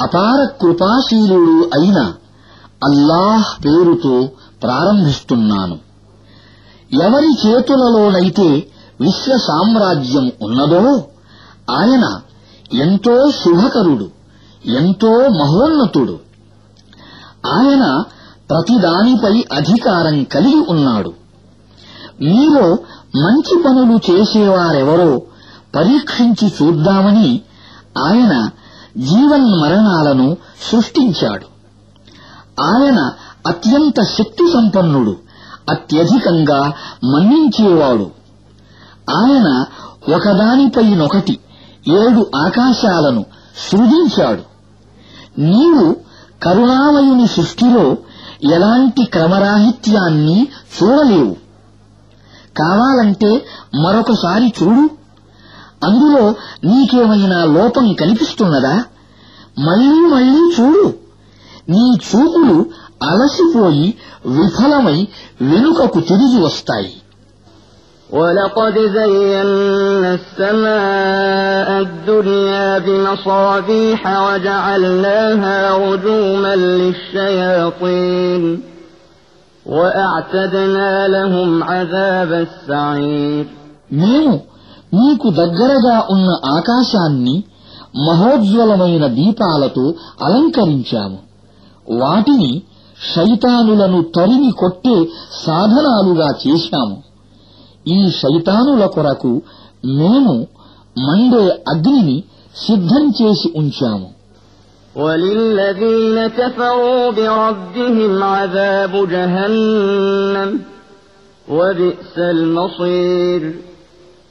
అపార కృపాశీలుడు అయిన అల్లాహ్ పేరుతో ప్రారంభిస్తున్నాను. ఎవరి చేతులలోనైతే విశ్వ సామ్రాజ్యం ఉన్నదో ఆయన ఎంతో శుభకరుడు ఎంతో మహోన్నతుడు. ఆయన ప్రతిదానిపై అధికారం కలిగి ఉన్నాడు. మీలో మంచి పనులు చేసేవారెవరో పరీక్షించి చూద్దామని ఆయన జీవన్మరణాలను సృష్టించాడు. ఆయన అత్యంత శక్తి సంపన్నుడు అత్యధికంగా మన్నించేవాడు. ఆయన ఒకదానిపైనొకటి ఏడు ఆకాశాలను సృజించాడు. నీవు కరుణామయుని సృష్టిలో ఎలాంటి క్రమరాహిత్యాన్ని చూడలేవు. కావాలంటే మరొకసారి చూడు. అందులో నీకేమైనా లోపం కనిపిస్తున్నదా? మళ్లీ మళ్లీ చూడు. నీ చూపులు అలసిపోయి విఫలమై వెనుకకు తిరిగి వస్తాయి. ولقد زينا السماء الدنيا بمصابيح وجعلناها رجوما للشياطين وأعتدنا لهم عذاب السعير. నీకు దగ్గరగా ఉన్న ఆకాశాన్ని మహోజ్వలమైన దీపాలతో అలంకరించాము. వాటిని శైతానులను తరిమి కొట్టే సాధనాలుగా చేశాము. ఈ శైతానుల కొరకు మేము మండే అగ్నిని సిద్ధం చేసి ఉంచాము. وللذين كفروا بربهم عذاب جهنم وبئس المصير.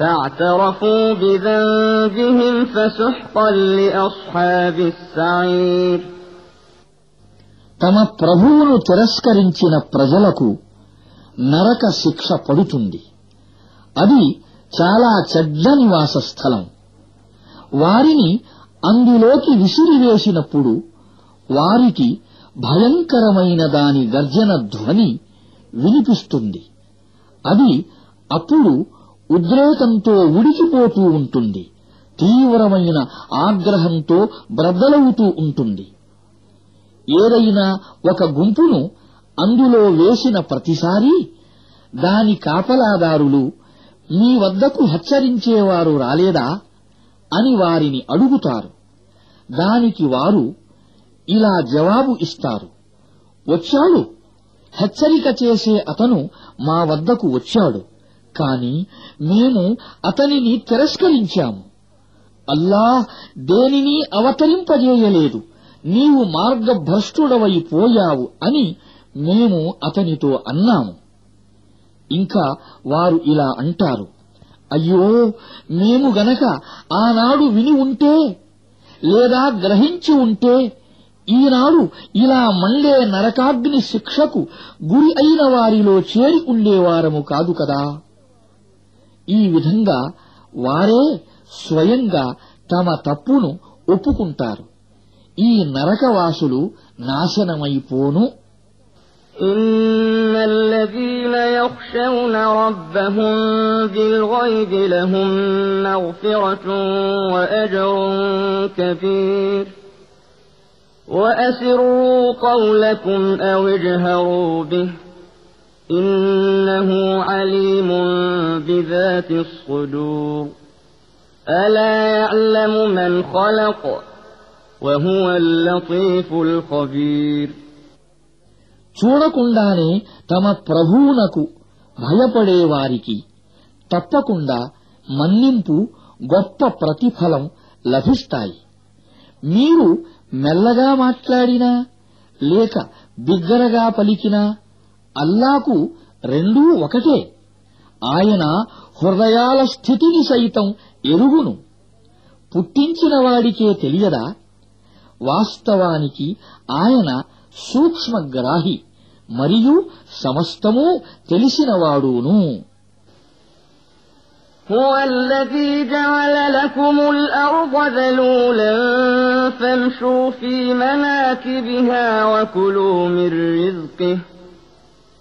فاعترفوا بذنبهم فسحقا لأصحاب السعير. తమ ప్రభువును తిరస్కరించిన ప్రజలకు నరక శిక్ష పడుతుంది. అది చాలా చెడ్డ నివాస స్థలం. వారిని అందులోకి విసిరివేసినప్పుడు వారికి భయంకరమైన దాని గర్జన ధ్వని వినిపిస్తుంది. అది అప్పుడు ఉద్రేకంతో ఉడికిపోతూ ఉంటుంది. తీవ్రమైన ఆగ్రహంతో బ్రద్దలవుతూ ఉంటుంది. ఏదైనా ఒక గుంపును అందులో వేసిన ప్రతిసారి దాని కాపలాదారులు మీ వద్దకు హెచ్చరించేవారు రాలేదా అని వారిని అడుగుతారు. దానికి వారు ఇలా జవాబు ఇస్తారు. వచ్చాడు. హెచ్చరిక చేసే అతను మా వద్దకు వచ్చాడు. కాని మేము అతనిని తిరస్కరించాము. అల్లాహ్ దేనిని అవతరింపజేయలేదు. నీవు మార్గభ్రష్టుడవై పోయావు అని మేము అతనితో అన్నాము. ఇంకా వారు ఇలా అంటారు. అయ్యో మేము గనక ఆనాడు విని ఉంటే లేదా గ్రహించి ఉంటే ఈనాడు ఇలా మండే నరకాగ్ని శిక్షకు గురి అయిన వారిలో చేరి ఉండేవారము కాదు కదా? ఈ విధంగా వారే స్వయంగా తమ తప్పును ఒప్పుకుంటారు ఈ నరకవాసులు నాశనమైపోను إن الذين يخشون ربهم بالغيب لهم مغفرة وأجر كبير وأسروا قولكم أو اجهروا به إنه عليم بذات الصدور. ألا يعلم من خلق وهو اللطيف الخبير. చూడకుండానే తమ ప్రభువునకు భయపడేవారికి తప్పకుండా మన్నింపు గొప్ప ప్రతిఫలం లభిస్తాయి. మీరు మెల్లగా మాట్లాడినా లేక బిగ్గరగా పలికినా అల్లాకు రెండూ ఒకటే. ఆయన హృదయాల స్థితిని సైతం ఎరుగును. పుట్టించిన వాడికే తెలియదా? వాస్తవానికి ఆయన సూక్ష్మగ్రాహి మరియు సమస్తము తెలిసినవాడును. هو الذي جعل لكم الأرض ذلولا فامشوا في مناكبها وكلوا من رزقه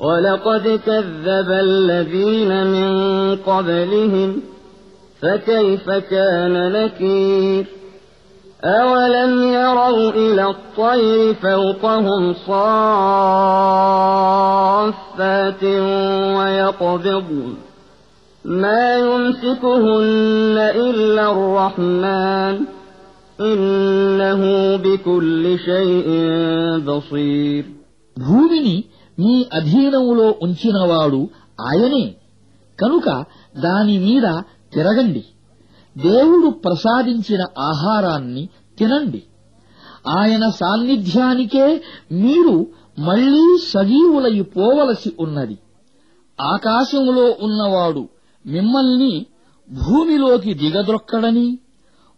ولقد كذب الذين من قبلهم فكيف كان نكير؟ أولم يروا إلى الطير فوقهم صافات ويقبضن؟ ما يمسكهن إلا الرحمن إنه بكل شيء بصير. మీ అధీనములో ఉంచినవాడు ఆయనే. కనుక దాని మీద తిరగండి. దేవుడు ప్రసాదించిన ఆహారాన్ని తినండి. ఆయన సాన్నిధ్యానికే మీరు మళ్ళీ సజీవులై పోవలసి ఉన్నది. ఆకాశములో ఉన్నవాడు మిమ్మల్ని భూమిలోకి దిగద్రొక్కడని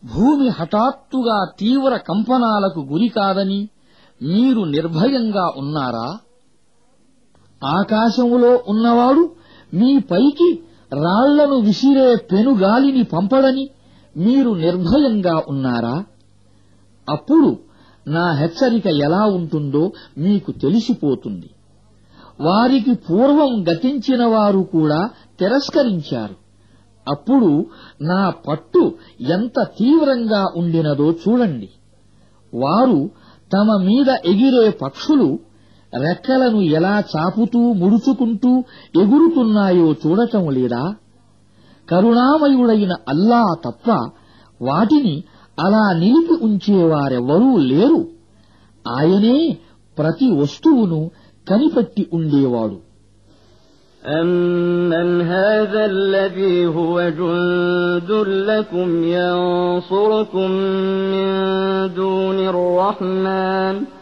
భూమి హఠాత్తుగా తీవ్ర కంపనాలకు గురికాదని మీరు నిర్భయంగా ఉన్నారా? ఆకాశములో ఉన్నవాడు మీ పైకి రాళ్ళను విసిరే పెనుగాలిని పంపడని మీరు నిర్భయంగా ఉన్నారా? అప్పుడు నా హెచ్చరిక ఎలా ఉంటుందో మీకు తెలిసిపోతుంది. వారికి పూర్వం గతించిన వారు కూడా తిరస్కరించారు. అప్పుడు నా పట్టు ఎంత తీవ్రంగా ఉండినదో చూడండి. వారు తమ మీద ఎగిరే పక్షులు రెక్కలను ఎలా చాపుతూ ముడుచుకుంటూ ఎగురుతున్నాయో చూడటం లేదా? కరుణామయుడైన అల్లా తప్ప వాటిని అలా నిలిపి ఉంచేవారెవ్వరూ లేరు. ఆయనే ప్రతి వస్తువును కనిపెట్టి ఉండేవాడు. أمن هذا الذي هو جند لكم ينصركم من دون الرحمن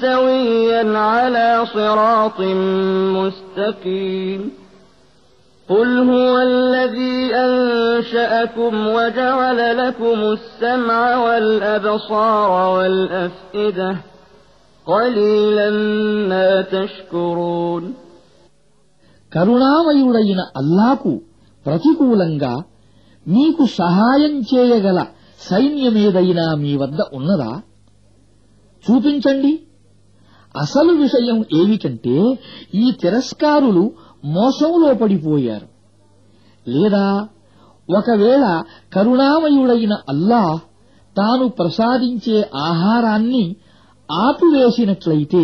سويا على صراط مستقيم. قل هو الذي أنشأكم وجعل لكم السمع والأبصار والأفئدة قليلا ما تشكرون. కరుణామయుడైన అల్లాకు ప్రతికూలంగా మీకు సహాయం చేయగల సైన్యమేదైనా మీ వద్ద ఉన్నదా చూపించండి అసలు విషయం ఏమిటంటే ఈ తిరస్కారులు మోసంలో పడిపోయారు. లేదా ఒకవేళ కరుణామయుడైన అల్లాహ్ తాను ప్రసాదించే ఆహారాన్ని ఆపివేసినట్లయితే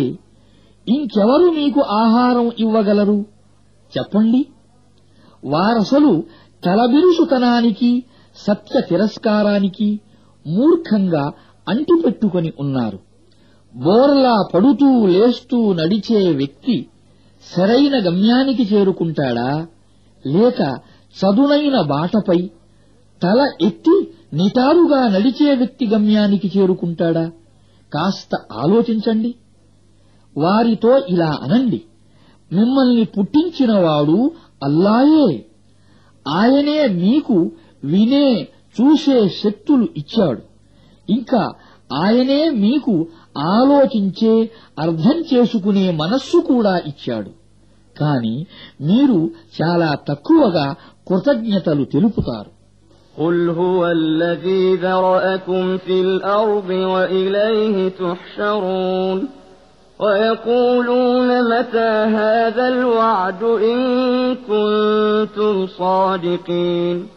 ఇంకెవరు మీకు ఆహారం ఇవ్వగలరు? చెప్పండి. వారసలు తలబిరుసుతనానికి సత్య తిరస్కారానికి మూర్ఖంగా అంటిపెట్టుకుని ఉన్నారు. బోర్లా పడుతూ లేస్తూ నడిచే వ్యక్తి సరైన గమ్యానికి చేరుకుంటాడా? లేక చదునైన బాటపై తల ఎత్తి నిటారుగా నడిచే వ్యక్తి గమ్యానికి చేరుకుంటాడా? కాస్త ఆలోచించండి. వారితో ఇలా అనండి. మిమ్మల్ని పుట్టించినవాడు అల్లాయే. ఆయనే మీకు వినే చూసే శక్తులు ఇచ్చాడు. ఇంకా ఆయనే మీకు ఆలోచించే అర్థం చేసుకునే మనస్సు కూడా ఇచ్చాడు. కాని మీరు చాలా తక్కువగా కృతజ్ఞతలు తెలుపుతారు. ويقولون متى هذا الوعد ان كنتم صادقين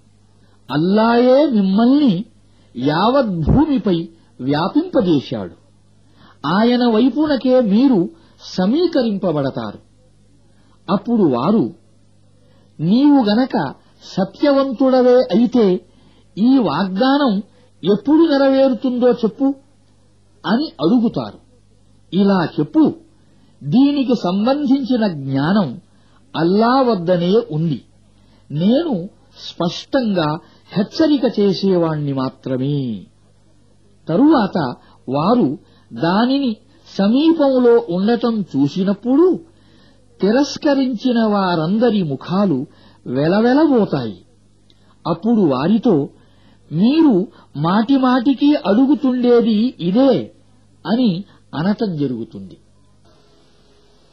అల్లాయే మిమ్మల్ని యావత్ భూమిపై వ్యాపింపజేశాడు. ఆయన వైపునకే మీరు సమీకరింపబడతారు. అప్పుడు వారు నీవు గనక సత్యవంతుడవే అయితే ఈ వాగ్దానం ఎప్పుడు నెరవేరుతుందో చెప్పు అని అడుగుతారు. ఇలా చెప్పు దీనికి సంబంధించిన జ్ఞానం అల్లా వద్దనే ఉంది. నేను స్పష్టంగా హెచ్చరిక చేసేవాణ్ణి మాత్రమే. తరువాత వారు దానిని సమీపంలో ఉండటం చూసినప్పుడు తిరస్కరించిన వారందరి ముఖాలు వెలవెలబోతాయి. అప్పుడు వారితో మీరు మాటిమాటికి అడుగుతుండేది ఇదే అని అనటం జరుగుతుంది.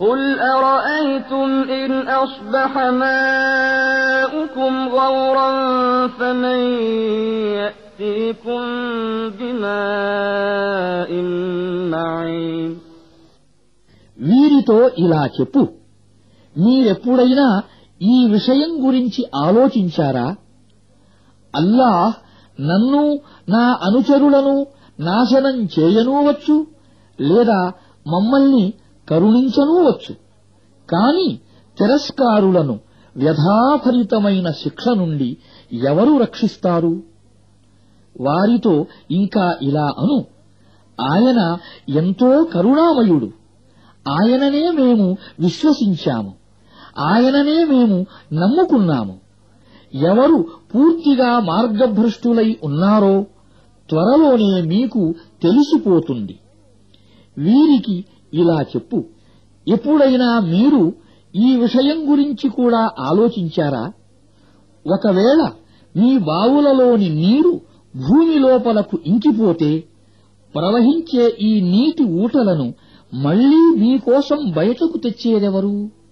قل أرأيتم إن أصبح ماؤكم غورا فمن يأتيكم بماء معين వీరితో ఇలా చెప్పు. మీరెప్పుడైనా ఈ విషయం గురించి ఆలోచించారా? అల్లాహ్ నన్ను నా అనుచరులను నాశనం చేయనూవచ్చు లేదా మమ్మల్ని కరుణించనూవచ్చు. కాని తిరస్కారులను వ్యధాభరితమైన శిక్ష నుండి ఎవరు రక్షిస్తారు? వారితో ఇంకా ఇలా అను ఆయన ఎంతో కరుణామయుడు. ఆయననే మేము విశ్వసించాము. ఆయననే మేము నమ్ముకున్నాము. ఎవరు పూర్తిగా మార్గభ్రష్టులై ఉన్నారో త్వరలోనే మీకు తెలిసిపోతుంది. వీరికి ఇలా చెప్పు. ఎప్పుడైనా మీరు ఈ విషయం గురించి కూడా ఆలోచించారా? ఒకవేళ మీ బావులలోని నీరు భూమి లోపలకు ఇంకిపోతే ప్రవహించే ఈ నీటి ఊటలను మళ్ళీ మీకోసం బయటకు తెచ్చేదెవరు?